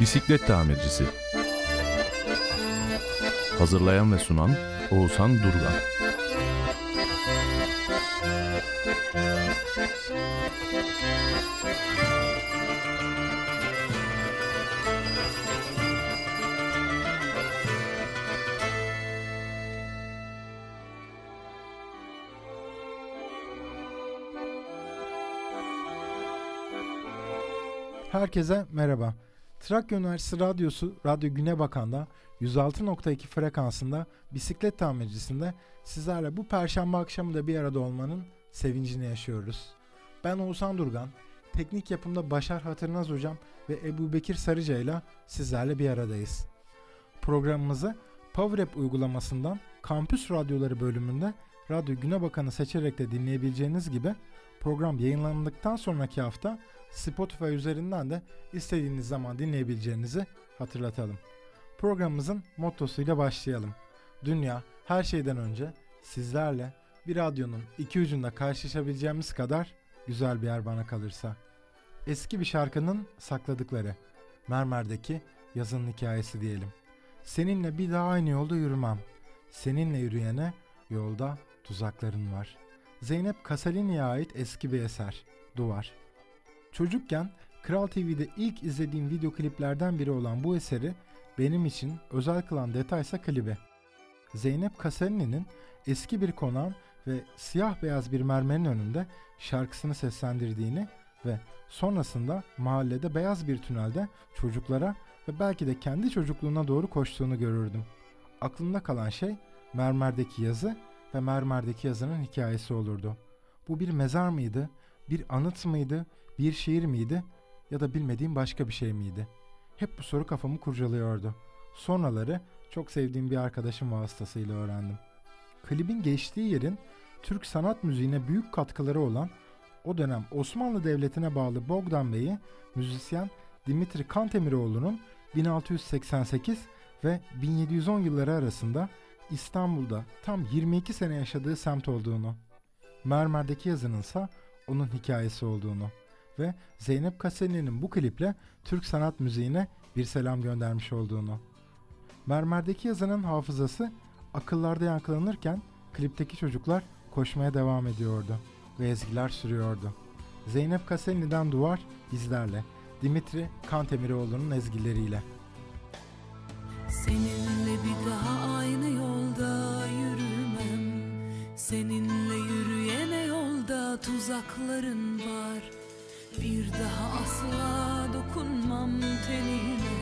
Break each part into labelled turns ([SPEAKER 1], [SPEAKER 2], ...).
[SPEAKER 1] Bisiklet tamircisi. Hazırlayan ve sunan Oğuzhan Durgan
[SPEAKER 2] Herkese merhaba. Trakya Üniversitesi Radyosu Radyo Güne Bakan'da 106.2 frekansında bisiklet tamircisinde sizlerle bu perşembe akşamı da bir arada olmanın sevincini yaşıyoruz. Ben Oğuzhan Durgan, teknik yapımda Başar Hatırnaz Hocam ve Ebu Bekir Sarıca ile sizlerle bir aradayız. Programımızı PowerApp uygulamasından Kampüs Radyoları bölümünde Radyo Güne Bakan'ı seçerek de dinleyebileceğiniz gibi program yayınlandıktan sonraki hafta Spotify üzerinden de istediğiniz zaman dinleyebileceğinizi hatırlatalım. Programımızın mottosuyla başlayalım. Dünya her şeyden önce sizlerle bir radyonun iki ucunda karşılaşabileceğimiz kadar güzel bir yer bana kalırsa. Eski bir şarkının sakladıkları, Mermer'deki yazın hikayesi diyelim. Seninle bir daha aynı yolda yürümem. Seninle yürüyene yolda tuzakların var. Zeynep Kasalini'ye ait eski bir eser, Duvar. Çocukken Kral TV'de ilk izlediğim video kliplerden biri olan bu eseri benim için özel kılan detaysa klibi. Zeynep Kasalini'nin eski bir konağın ve siyah beyaz bir mermerin önünde şarkısını seslendirdiğini ve sonrasında mahallede beyaz bir tünelde çocuklara ve belki de kendi çocukluğuna doğru koştuğunu görürdüm. Aklımda kalan şey mermerdeki yazı ve mermerdeki yazının hikayesi olurdu. Bu bir mezar mıydı, bir anıt mıydı, bir şiir miydi ya da bilmediğim başka bir şey miydi? Hep bu soru kafamı kurcalıyordu. Sonraları çok sevdiğim bir arkadaşım vasıtasıyla öğrendim. Klibin geçtiği yerin Türk sanat müziğine büyük katkıları olan o dönem Osmanlı Devleti'ne bağlı Bogdan Bey'i müzisyen Dimitri Kantemiroğlu'nun 1688 ve 1710 yılları arasında İstanbul'da tam 22 sene yaşadığı semt olduğunu, Mermer'deki yazınınsa onun hikayesi olduğunu ve Zeynep Kaseni'nin bu kliple Türk sanat müziğine bir selam göndermiş olduğunu. Mermer'deki yazının hafızası akıllarda yankılanırken klipteki çocuklar koşmaya devam ediyordu ve ezgiler sürüyordu. Zeynep Kaseni'den Duvar bizlerle, Dimitri Kantemiroğlu'nun ezgileriyle.
[SPEAKER 3] Seninle bir daha aynı yolda yürümem Seninle yürüyene yolda tuzakların var Bir daha asla dokunmam tenine.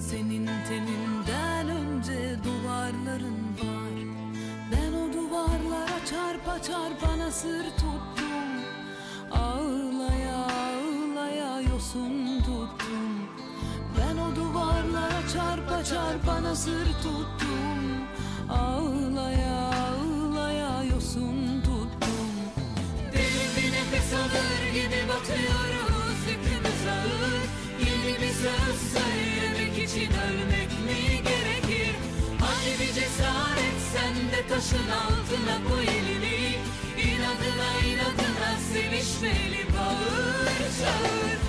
[SPEAKER 3] Senin teninden önce duvarların var. Ben o duvarlara çarpa çarpa nasır tuttum. Ağlaya ağlaya yosun tuttum. Ben o duvarlara çarpa çarpa nasır tuttum. Ağlaya taşın altına koy elini. İnadına inadına sevişmeli bağır çağır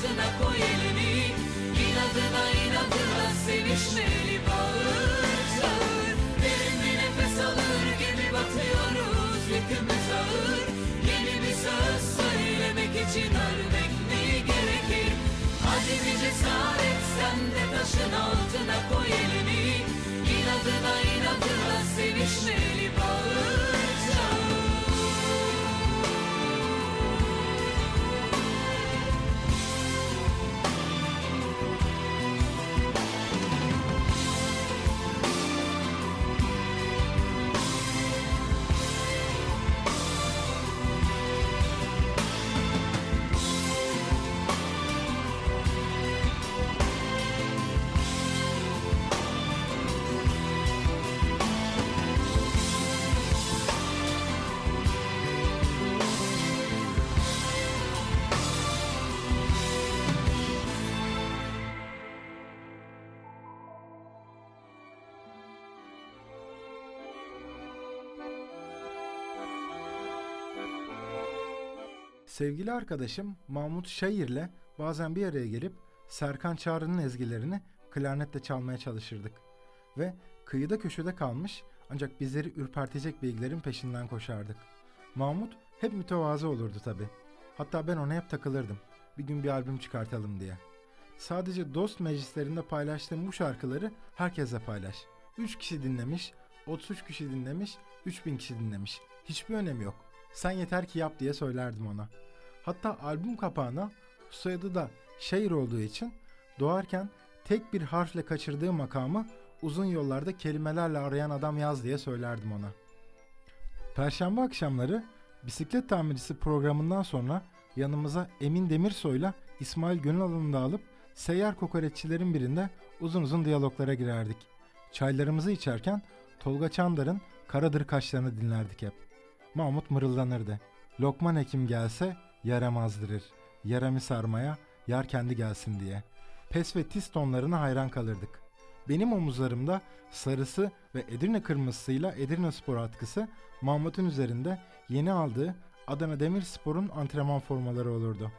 [SPEAKER 3] altına koy elini. İnadına inadına sevişmeli bağır. Çağır Derin bir nefes alır gibi batıyoruz. Yükümüz ağır. Yeni bir söz söylemek için ölmek mi gerekir? Hadi bir cesaret sen de taşın altına koy elini. İnadına inadına sevişmeli
[SPEAKER 2] Sevgili arkadaşım Mahmut Şair'le bazen bir araya gelip Serkan Çağrı'nın ezgilerini klarnetle çalmaya çalışırdık. Ve kıyıda köşede kalmış ancak bizleri ürpertecek bilgilerin peşinden koşardık. Mahmut hep mütevazı olurdu tabi. Hatta ben ona hep takılırdım. Bir gün bir albüm çıkartalım diye. Sadece dost meclislerinde paylaştığım bu şarkıları herkese paylaş. 3 kişi dinlemiş, 33 kişi dinlemiş, 3000 kişi dinlemiş. Hiçbir önemi yok. Sen yeter ki yap diye söylerdim ona. Hatta albüm kapağına soyadı da şair olduğu için doğarken tek bir harfle kaçırdığı makamı uzun yollarda kelimelerle arayan adam yaz diye söylerdim ona. Perşembe akşamları bisiklet tamircisi programından sonra yanımıza Emin Demirsoy'la İsmail Gönülalın'ı da alıp seyyar kokoreççilerin birinde uzun uzun diyaloglara girerdik. Çaylarımızı içerken Tolga Çandar'ın Karadır kaşlarını dinlerdik hep. Mahmut mırıldanırdı. Lokman hekim gelse yaramazdırır. Yaramı sarmaya yar kendi gelsin diye. Pes ve tis tonlarına hayran kalırdık. Benim omuzlarımda sarısı ve Edirne kırmızısıyla Edirne Spor atkısı Mahmut'un üzerinde yeni aldığı Adana Demirspor'un antrenman formaları olurdu.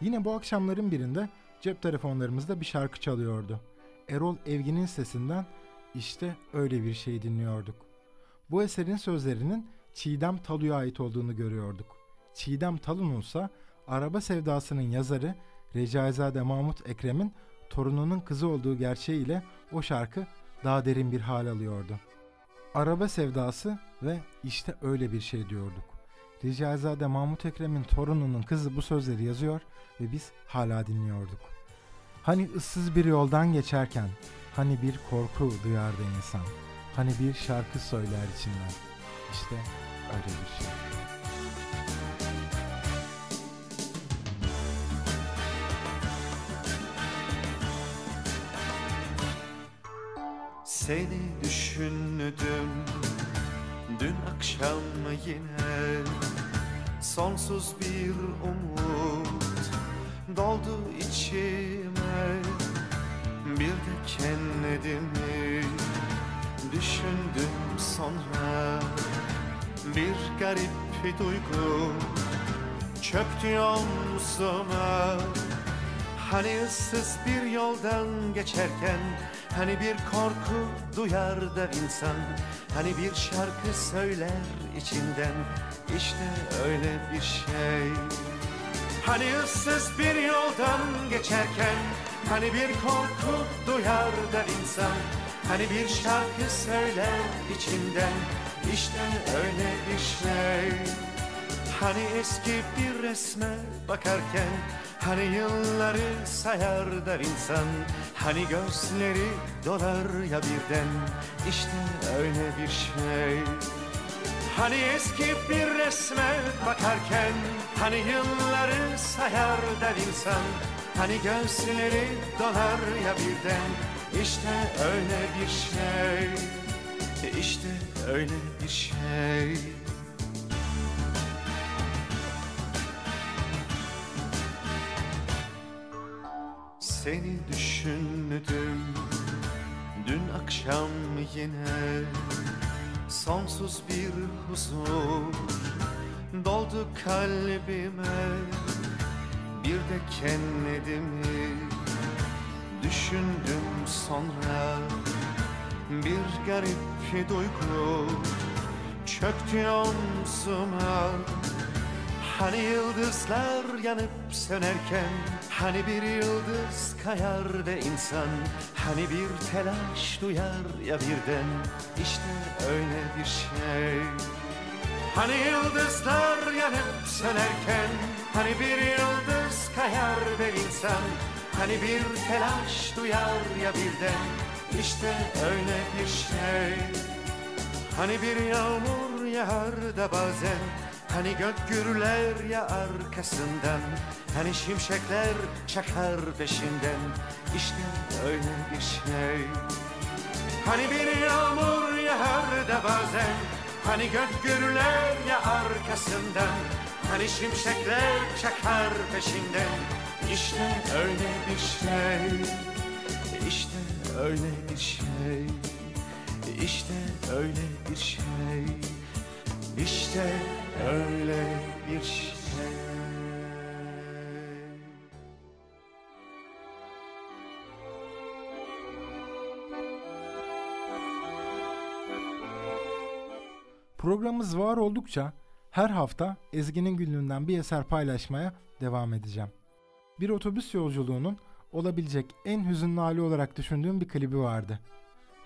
[SPEAKER 2] Yine bu akşamların birinde cep telefonlarımızda bir şarkı çalıyordu. Erol Evgin'in sesinden işte öyle bir şey dinliyorduk. Bu eserin sözlerinin Çiğdem Talu'ya ait olduğunu görüyorduk. Çiğdem Talun ise Araba Sevdası'nın yazarı Recaizade Mahmut Ekrem'in torununun kızı olduğu gerçeğiyle o şarkı daha derin bir hal alıyordu. Araba sevdası ve işte öyle bir şey diyorduk. Ricaizade Mahmut Ekrem'in torununun kızı bu sözleri yazıyor ve biz hala dinliyorduk. Hani ıssız bir yoldan geçerken, hani bir korku duyardı insan, hani bir şarkı söyler içinden. İşte öyle bir şey.
[SPEAKER 4] Seni düşündüm. Dün akşam yine? Sonsuz bir umut doldu içime. Bir de kendimi düşündüm sonra. Bir garip duygu çöktü omzuma. Hani ıssız bir yoldan geçerken Hani bir korku duyar da insan Hani bir şarkı söyler içinden. İşte öyle bir şey. Hani ıssız bir yoldan geçerken Hani bir korku duyar da insan. Hani bir şarkı söyler içinden. İşte öyle bir şey. Hani eski bir resme bakarken Hani yılları sayar der insan Hani gözleri dolar ya birden. İşte öyle bir şey. Hani eski bir resme bakarken Hani yılları sayar der insan Hani gözleri dolar ya birden. İşte öyle bir şey. İşte öyle bir şey Seni düşündüm. Dün akşam yine Sonsuz bir huzur doldu kalbime. Bir de kendimi Düşündüm sonra. Bir garip duygu Çöktü omzuma Hani yıldızlar yanıp sönerken Hani bir yıldız kayar ve insan. Hani bir telaş duyar ya birden İşte öyle bir şey. Hani yıldızlar yanıp sönerken Hani bir yıldız kayar ve insan. Hani bir telaş duyar ya birden İşte öyle bir şey. Hani bir yağmur yağar da bazen Hani gök gürler ya arkasından Hani şimşekler çakar peşinden. İşte öyle bir şey. Hani bir yağmur yağar da bazen Hani gök gürler ya arkasından. Hani şimşekler çakar peşinden. İşte öyle bir şey. İşte öyle bir şey. İşte öyle bir şey. İşte öyle bir şey
[SPEAKER 2] Programımız var oldukça her hafta Ezgi'nin günlüğünden bir eser paylaşmaya devam edeceğim. Bir otobüs yolculuğunun olabilecek en hüzünlü hali olarak düşündüğüm bir klibi vardı.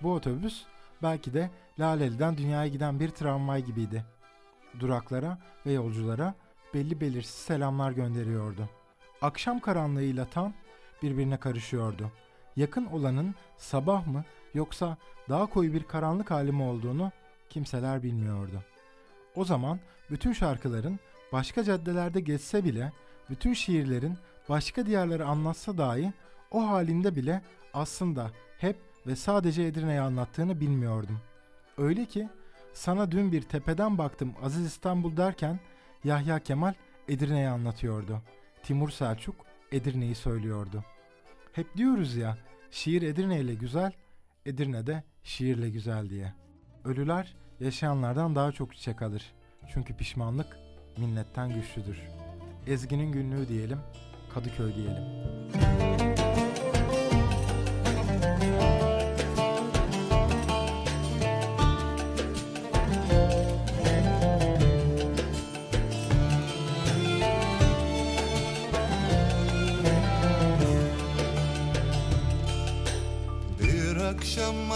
[SPEAKER 2] Bu otobüs belki de Laleli'den dünyaya giden bir tramvay gibiydi. Duraklara ve yolculara belli belirsiz selamlar gönderiyordu. Akşam karanlığıyla tam birbirine karışıyordu. Yakın olanın sabah mı yoksa daha koyu bir karanlık hali mi olduğunu kimseler bilmiyordu. O zaman bütün şarkıların başka caddelerde geçse bile, bütün şiirlerin başka diyarları anlatsa dahi o halinde bile aslında hep ve sadece Edirne'yi anlattığını bilmiyordum. Öyle ki sana dün bir tepeden baktım Aziz İstanbul derken Yahya Kemal Edirne'yi anlatıyordu. Timur Selçuk Edirne'yi söylüyordu. Hep diyoruz ya şiir Edirne ile güzel, Edirne'de şiirle güzel diye. Ölüler yaşayanlardan daha çok çiçek alır. Çünkü pişmanlık minnetten güçlüdür. Ezgi'nin günlüğü diyelim, Kadıköy diyelim.
[SPEAKER 5] Bir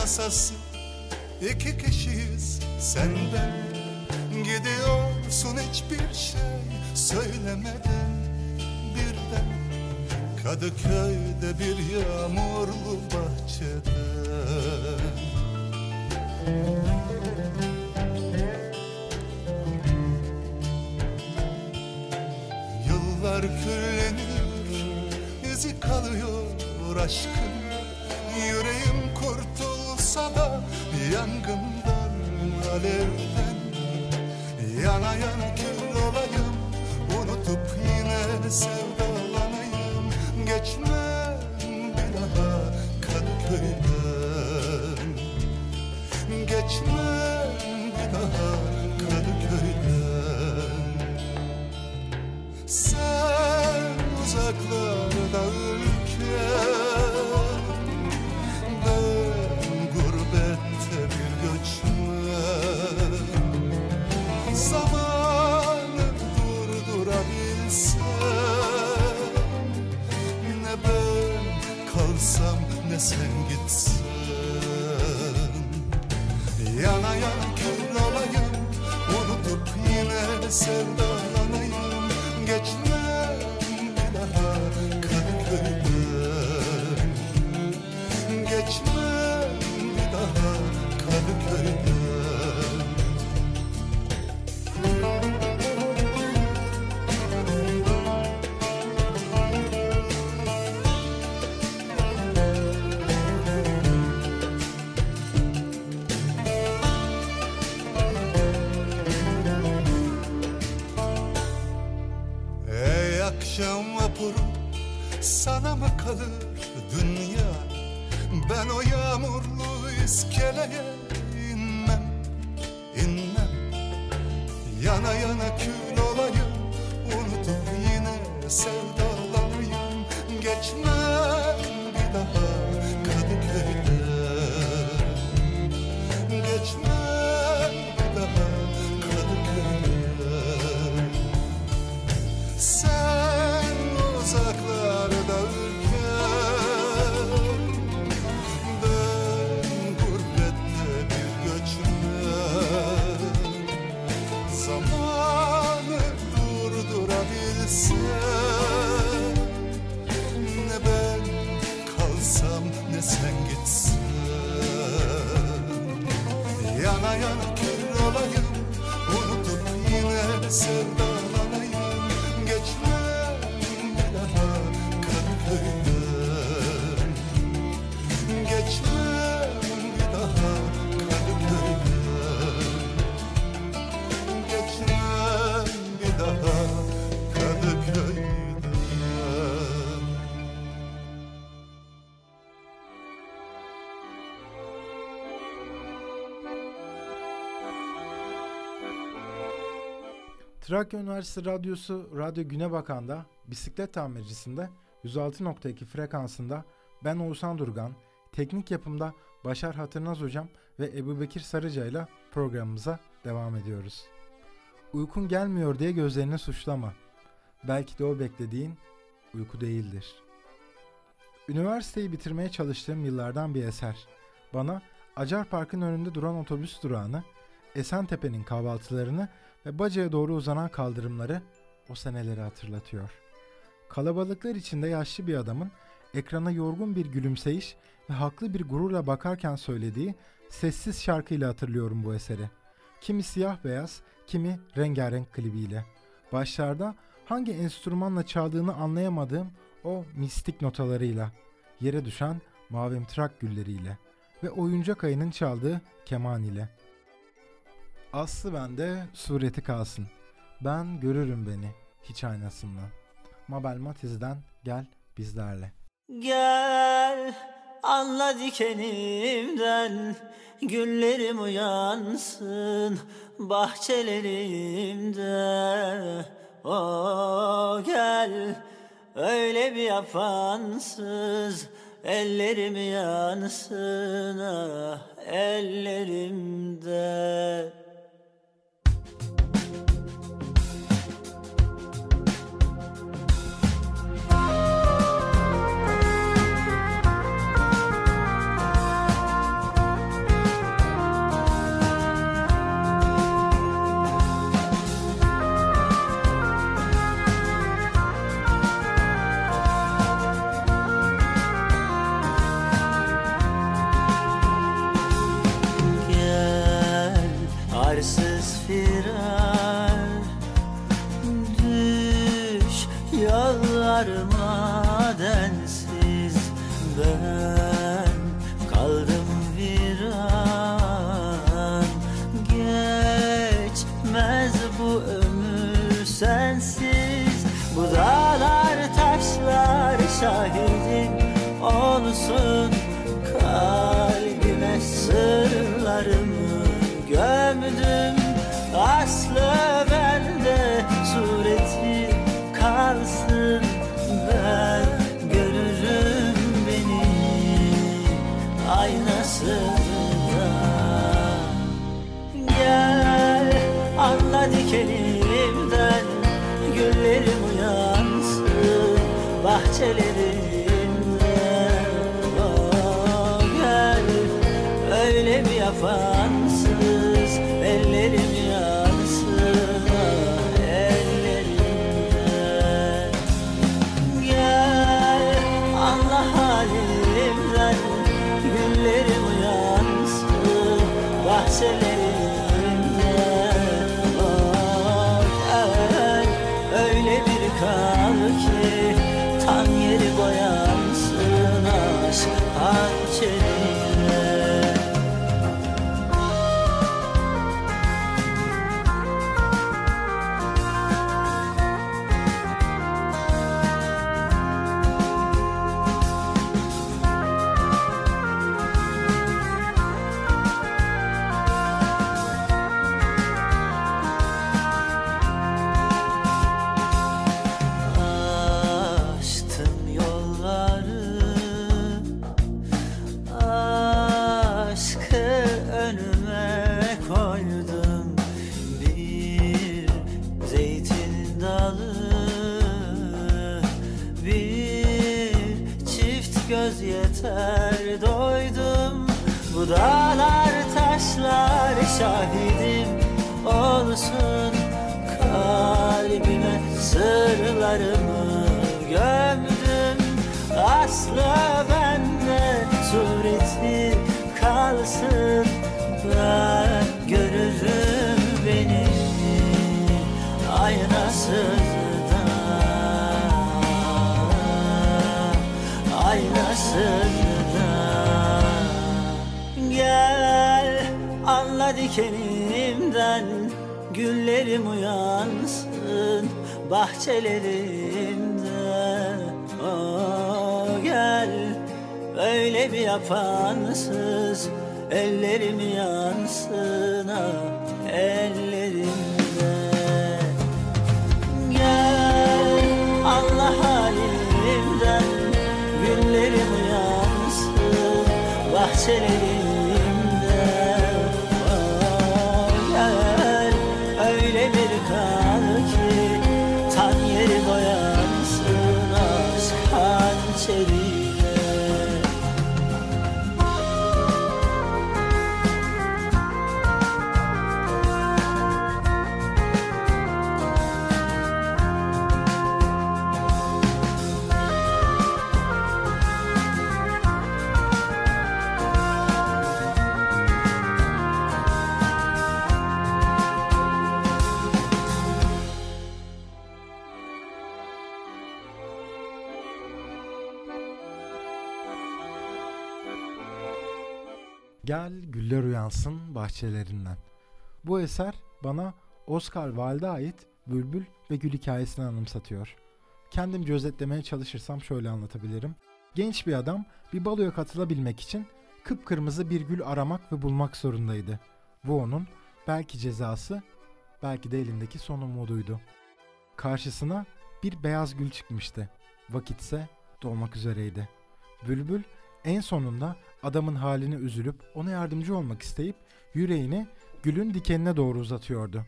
[SPEAKER 5] masası. İki kişiyiz senden. Gidiyorsun hiçbir şey söylemeden. Birden Kadıköy'de bir yağmurlu bahçede. Yıllar küllenir, izi kalıyor aşkın. Yüreğim kurtulsa da yangından, alevden Yana yana kül olayım, unutup yine sevdalanayım Ey akşam vapuru sana mı kalır dünya? Ben o yağmurlu iskeleye inmem, inmem. Yana yana kül olayım unutup yine sevdalanayım Geçmem bir daha
[SPEAKER 2] Trakya Üniversitesi Radyosu Radyo Güne Bakan'da bisiklet tamircisinde 106.2 frekansında ben Oğuzhan Durgan, teknik yapımda Başar Hatırnaz Hocam ve Ebu Bekir Sarıca ile programımıza devam ediyoruz. Uykun gelmiyor diye gözlerini suçlama. Belki de o beklediğin uyku değildir. Üniversiteyi bitirmeye çalıştığım yıllardan bir eser. Bana Acar Park'ın önünde duran otobüs durağını, Esentepe'nin kahvaltılarını ve Baca'ya doğru uzanan kaldırımları o seneleri hatırlatıyor. Kalabalıklar içinde yaşlı bir adamın ekrana yorgun bir gülümseyiş ve haklı bir gururla bakarken söylediği sessiz şarkıyla hatırlıyorum bu eseri. Kimi siyah beyaz, kimi rengarenk klibiyle. Başlarda hangi enstrümanla çaldığını anlayamadığım o mistik notalarıyla, yere düşen mavimtırak gülleriyle ve oyuncak ayının çaldığı keman ile. Aslı bende, sureti kalsın. Ben görürüm beni hiç aynasından. Mabel Matiz'den gel bizlerle.
[SPEAKER 6] Gel anla dikenimden Güllerim uyansın bahçelerimde O gel öyle bir yapansız Ellerim yansın ah ellerimde şahidin olsun Gel öyle bir yapansız Ellerim yansın ah ellerimde Gel Allah halimden Günlerim uyansın. Bahçelerimde
[SPEAKER 2] bahçelerinden. Bu eser bana Oscar Wilde'a ait Bülbül ve Gül hikayesini anımsatıyor. Kendimce özetlemeye çalışırsam şöyle anlatabilirim. Genç bir adam bir baloya katılabilmek için kıpkırmızı bir gül aramak ve bulmak zorundaydı. Bu onun belki cezası, belki de elindeki son umuduydu. Karşısına bir beyaz gül çıkmıştı. Vakitse dolmak üzereydi. Bülbül en sonunda adamın haline üzülüp ona yardımcı olmak isteyip yüreğini gülün dikenine doğru uzatıyordu.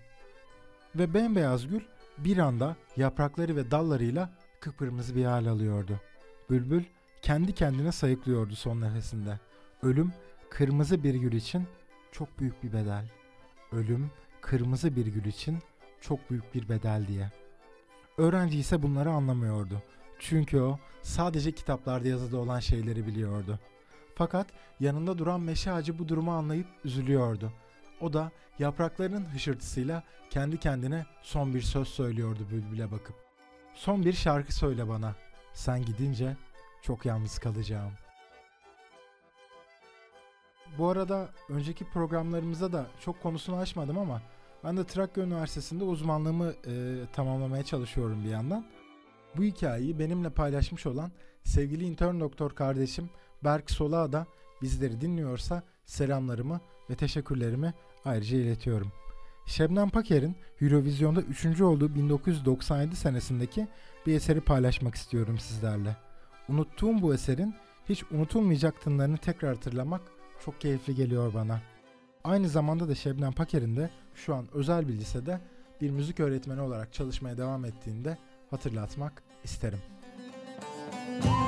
[SPEAKER 2] Ve bembeyaz gül bir anda yaprakları ve dallarıyla kıpkırmızı bir hal alıyordu. Bülbül kendi kendine sayıklıyordu son nefesinde. Ölüm kırmızı bir gül için çok büyük bir bedel. Ölüm kırmızı bir gül için çok büyük bir bedel diye. Öğrenci ise bunları anlamıyordu. Çünkü o sadece kitaplarda yazılı olan şeyleri biliyordu. Fakat yanında duran meşe ağacı bu durumu anlayıp üzülüyordu. O da yapraklarının hışırtısıyla kendi kendine son bir söz söylüyordu bülbüle bakıp. Son bir şarkı söyle bana. Sen gidince çok yalnız kalacağım. Bu arada önceki programlarımızda da çok konusunu açmadım ama ben de Trakya Üniversitesi'nde uzmanlığımı e, tamamlamaya çalışıyorum bir yandan. Bu hikayeyi benimle paylaşmış olan sevgili intern doktor kardeşim Berk Solağa da bizleri dinliyorsa selamlarımı ve teşekkürlerimi ayrıca iletiyorum. Şebnem Paker'in Eurovision'da 3. olduğu 1997 senesindeki bir eseri paylaşmak istiyorum sizlerle. Unuttuğum bu eserin hiç unutulmayacak tınlarını tekrar hatırlamak çok keyifli geliyor bana. Aynı zamanda da Şebnem Paker'in de şu an özel bir lisede bir müzik öğretmeni olarak çalışmaya devam ettiğinde hatırlatmak isterim.
[SPEAKER 3] Bir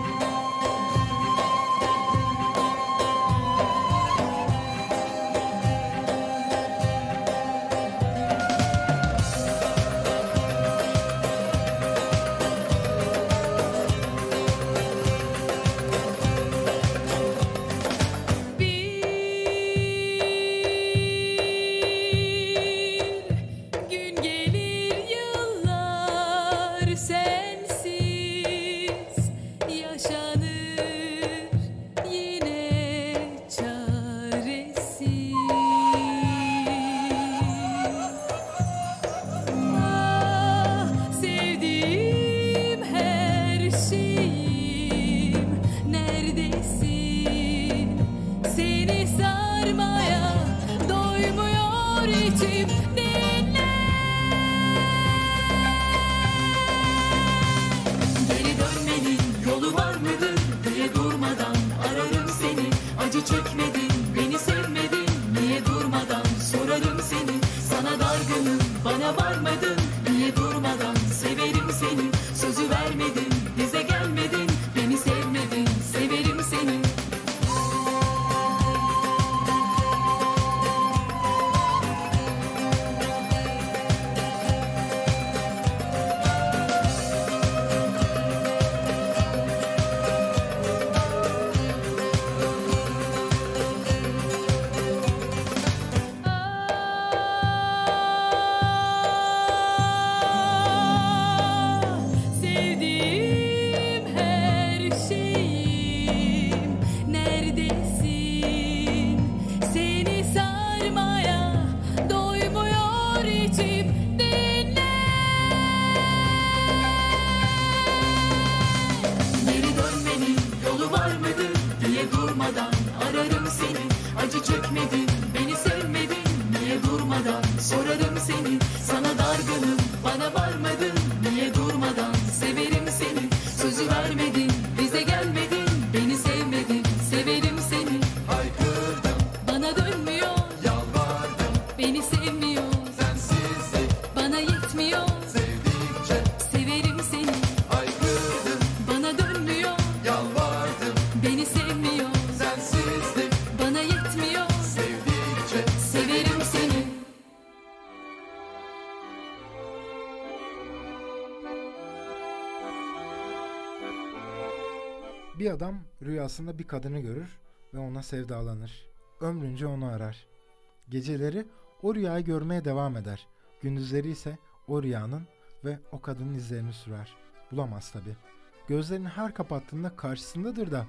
[SPEAKER 3] Seni sarmaya
[SPEAKER 2] doymuyor içim. Rüyasında bir kadını görür ve ona sevdalanır. Ömrünce onu arar. Geceleri o rüyayı görmeye devam eder. Gündüzleri ise o rüyanın ve o kadının izlerini sürer. Bulamaz tabi. Gözlerini her kapattığında karşısındadır da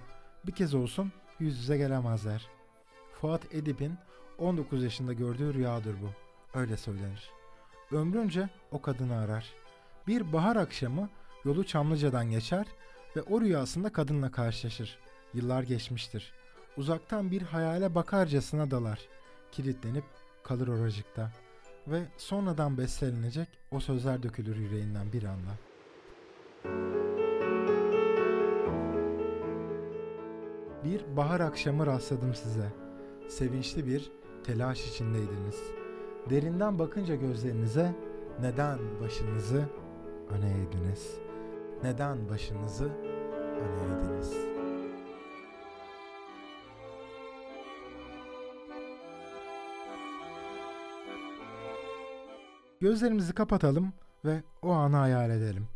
[SPEAKER 2] bir kez olsun yüz yüze gelemezler. Fuat Edip'in 19 yaşında gördüğü rüyadır bu. Öyle söylenir. Ömrünce o kadını arar. Bir bahar akşamı yolu Çamlıca'dan geçer ve o rüyasında kadınla karşılaşır. Yıllar geçmiştir. Uzaktan bir hayale bakarcasına dalar. Kilitlenip kalır oracıkta. Ve sonradan bestelenecek o sözler dökülür yüreğinden bir anda. Bir bahar akşamı rastladım size. Sevinçli bir telaş içindeydiniz. Derinden bakınca gözlerinize neden başınızı öne eğdiniz? Neden başınızı öne eğdiniz? Gözlerimizi kapatalım ve o anı hayal edelim.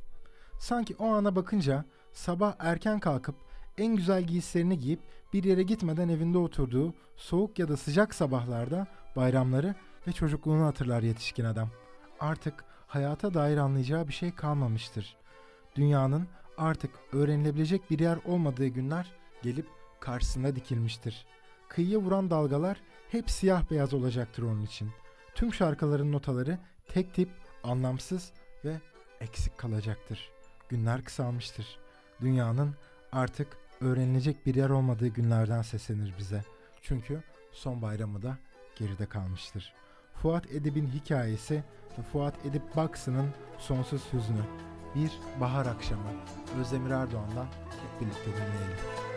[SPEAKER 2] Sanki o ana bakınca sabah erken kalkıp en güzel giysilerini giyip bir yere gitmeden evinde oturduğu soğuk ya da sıcak sabahlarda bayramları ve çocukluğunu hatırlar yetişkin adam. Artık hayata dair anlayacağı bir şey kalmamıştır. Dünyanın artık öğrenilebilecek bir yer olmadığı günler gelip karşısına dikilmiştir. Kıyıya vuran dalgalar hep siyah beyaz olacaktır onun için. Tüm şarkıların notaları tek tip, anlamsız ve eksik kalacaktır. Günler kısalmıştır. Dünyanın artık öğrenilecek bir yer olmadığı günlerden seslenir bize. Çünkü son bayramı da geride kalmıştır. Fuat Edip'in hikayesi ve Fuat Edip Baksın'ın sonsuz hüznü. Bir bahar akşamı. Özdemir Erdoğan'dan hep birlikte dinleyelim.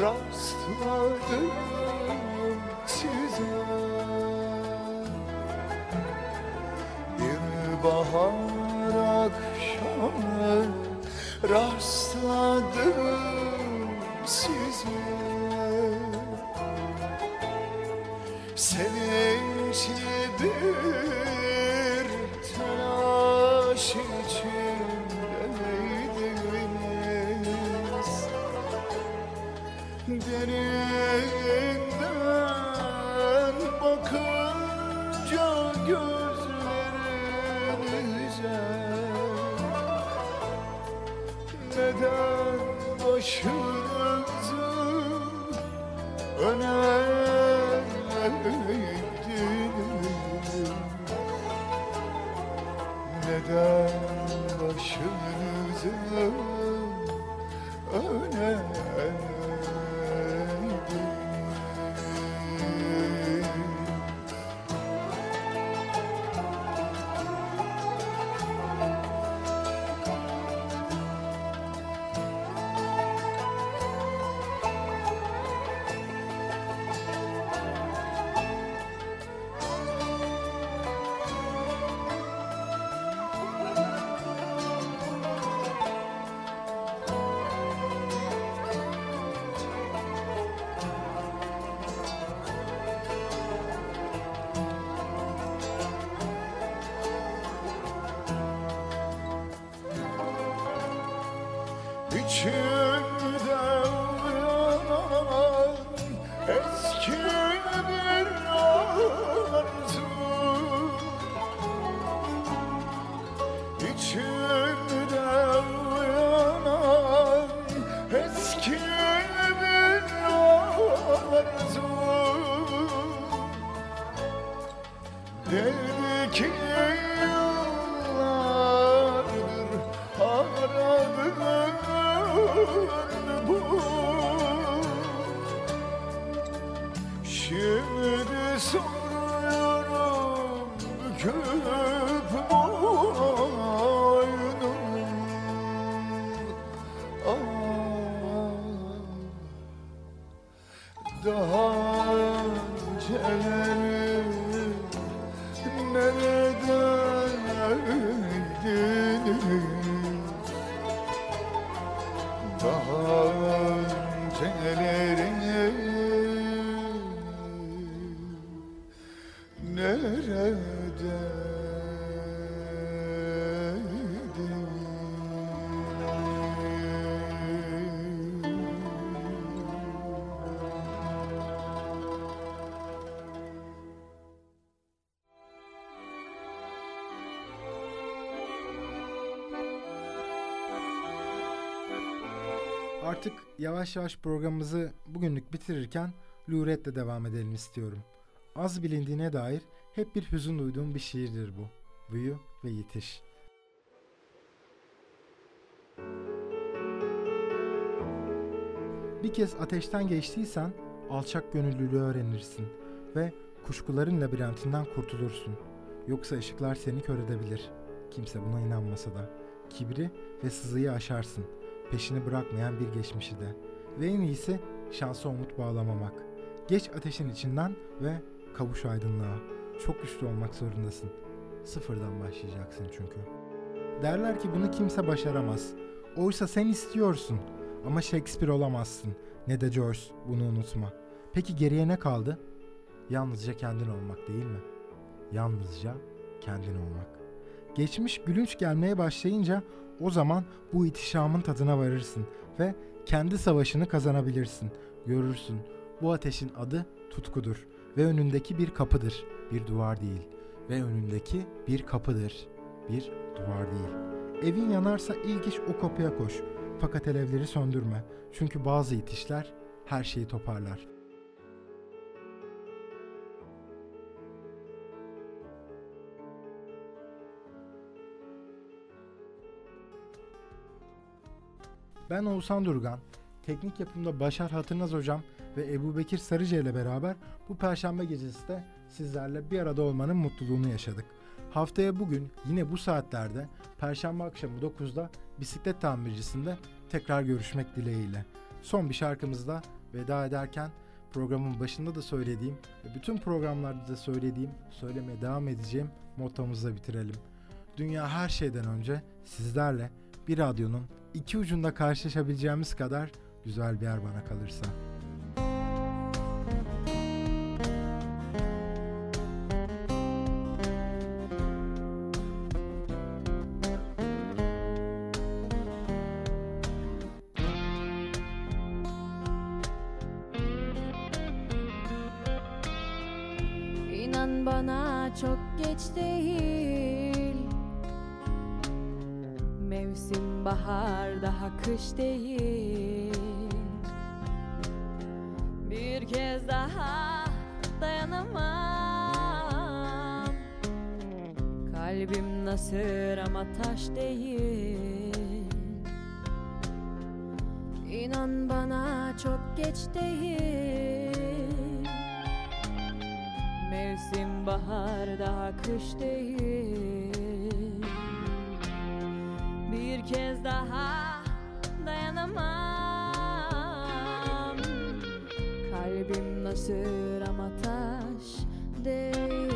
[SPEAKER 5] Rastladım Daha
[SPEAKER 2] yavaş yavaş programımızı bugünlük bitirirken Luret'le devam edelim istiyorum. Az bilindiğine dair hep bir hüzün duyduğum bir şiirdir bu. Büyü ve yetiş. Bir kez ateşten geçtiysen alçak gönüllülüğü öğrenirsin ve kuşkuların labirentinden kurtulursun. Yoksa ışıklar seni kör edebilir. Kimse buna inanmasa da. Kibri ve sızıyı aşarsın. Peşini bırakmayan bir geçmişi de. Ve en iyisi şansa umut bağlamamak. Geç ateşin içinden ve kavuş aydınlığa. Çok güçlü olmak zorundasın. Sıfırdan başlayacaksın çünkü. Derler ki bunu kimse başaramaz. Oysa sen istiyorsun. Ama Shakespeare olamazsın. Ne de George, bunu unutma. Peki geriye ne kaldı? Yalnızca kendin olmak değil mi? Yalnızca kendin olmak. Geçmiş gülünç gelmeye başlayınca o zaman bu itişamın tadına varırsın ve kendi savaşını kazanabilirsin. Görürsün. Bu ateşin adı tutkudur ve önündeki bir kapıdır, bir duvar değil. Ve önündeki bir kapıdır, bir duvar değil. Evin yanarsa ilk iş o kapıya koş. Fakat alevleri söndürme. Çünkü bazı itişler her şeyi toparlar. Ben Oğuzhan Durgan. Teknik yapımda Başar Hatırnaz hocam ve Ebu Bekir Sarıca ile beraber bu perşembe gecesi de sizlerle bir arada olmanın mutluluğunu yaşadık. Haftaya bugün yine bu saatlerde perşembe akşamı 9'da bisiklet tamircisinde tekrar görüşmek dileğiyle. Son bir şarkımızla veda ederken programın başında da söylediğim ve bütün programlarda da söylediğim, söylemeye devam edeceğim mottomuzla bitirelim. Dünya her şeyden önce sizlerle bir radyonun iki ucunda karşılaşabileceğimiz kadar güzel bir yer bana kalırsa.
[SPEAKER 7] Kalbim nasır ama taş değil.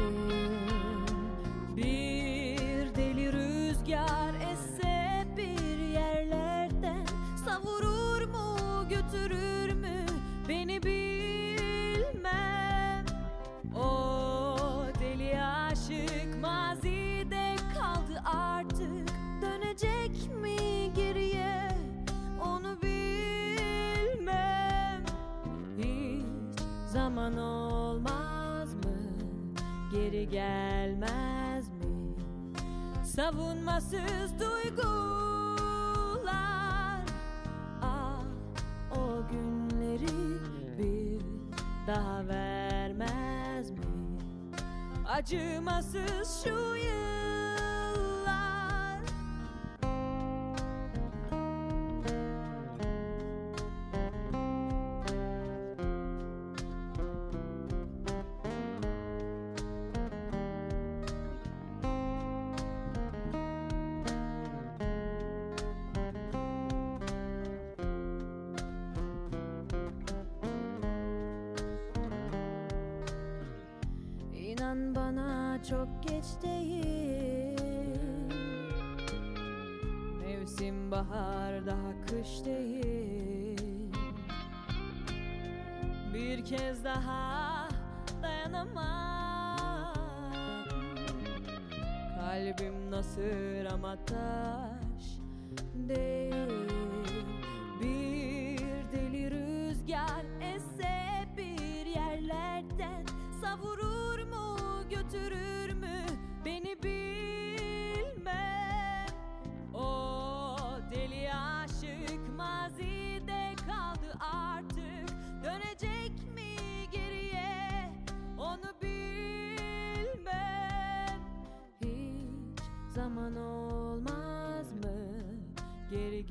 [SPEAKER 7] Bir deli rüzgar esse bir yerlerden Savurur mu götürür mü beni bilmem gelmez mi Savunmasız duygular Ah o günleri bir daha vermez mi? Acımasız şu yıllar İnan bana çok geç değil. Mevsim bahar daha kış değil. Bir kez daha dayanamam. Kalbim nasır ama taş değil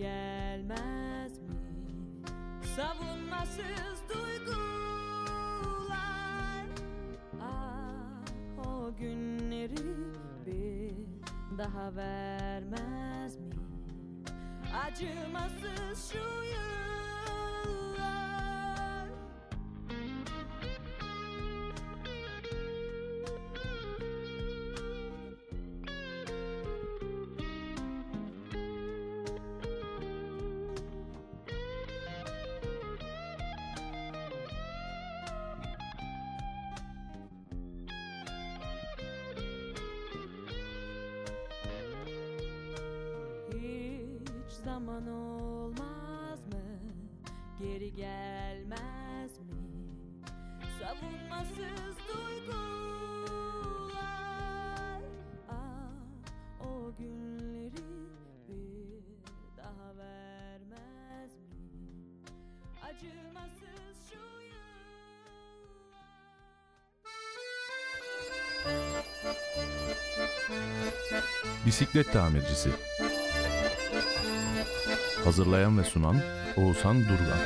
[SPEAKER 7] gelmez mi? Savunmasız duygular. Ah o günleri bir daha vermez mi? Acımasız şu yıllar zaman olmaz mı? Geri gelmez mi? Savunmasız duygular Ah o günleri bir daha vermez mi? Acımasız şu
[SPEAKER 1] Bisiklet tamircisi. Hazırlayan ve sunan Oğuzhan Durgan.